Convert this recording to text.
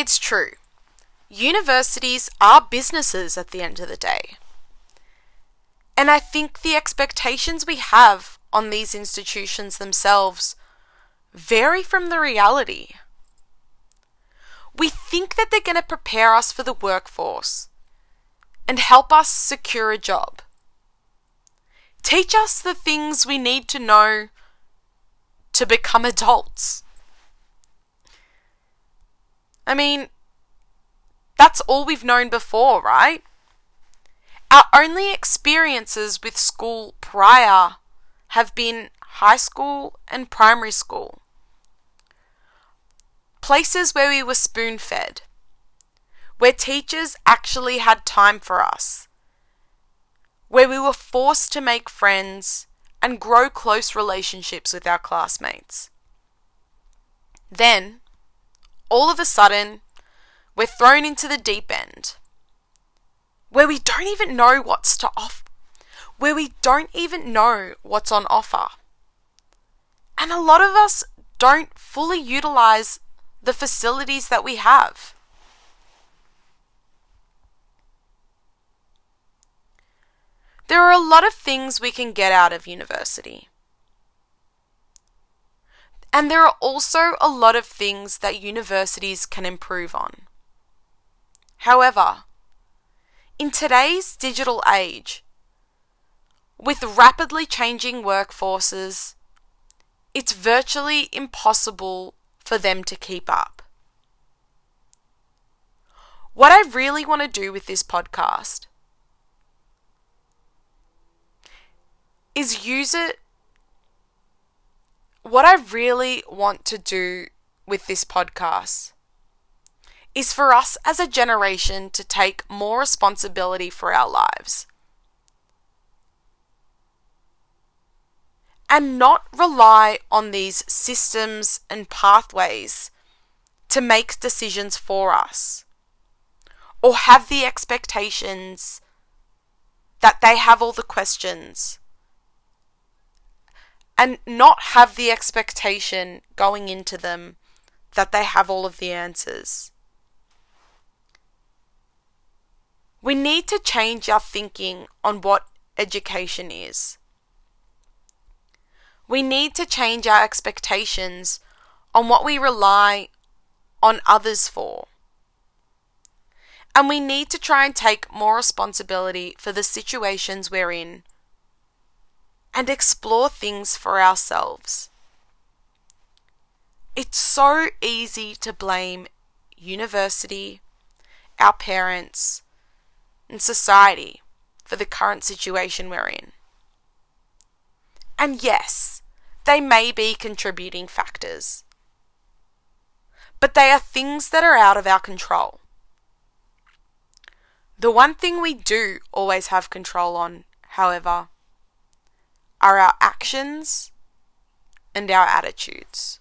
It's true. Universities are businesses at the end of the day. And I think the expectations we have on these institutions themselves vary from the reality. We think that they're going to prepare us for the workforce and help us secure a job. Teach us the things we need to know to become adults. I mean, that's all we've known before, right? Our only experiences with school prior have been high school and primary school. Places where we were spoon fed, where teachers actually had time for us, where we were forced to make friends and grow close relationships with our classmates. Then, all of a sudden, we're thrown into the deep end where we don't even know what's to off where we don't even know what's on offer. And a lot of us don't fully utilize the facilities that we have. There are a lot of things we can get out of university. And there are also a lot of things that universities can improve on. However, in today's digital age, with rapidly changing workforces, it's virtually impossible for them to keep up. What I really want to do with this podcast is use it. What I really want to do with this podcast is for us as a generation to take more responsibility for our lives. And not rely on these systems and pathways to make decisions for us, or have the expectations that they have all the questions, and not have the expectation going into them that they have all of the answers. We need to change our thinking on what education is. We need to change our expectations on what we rely on others for. And we need to try and take more responsibility for the situations we're in and explore things for ourselves. It's so easy to blame university, our parents, and society for the current situation we're in. And yes, they may be contributing factors, but they are things that are out of our control. The one thing we do always have control on, however, are our actions and our attitudes.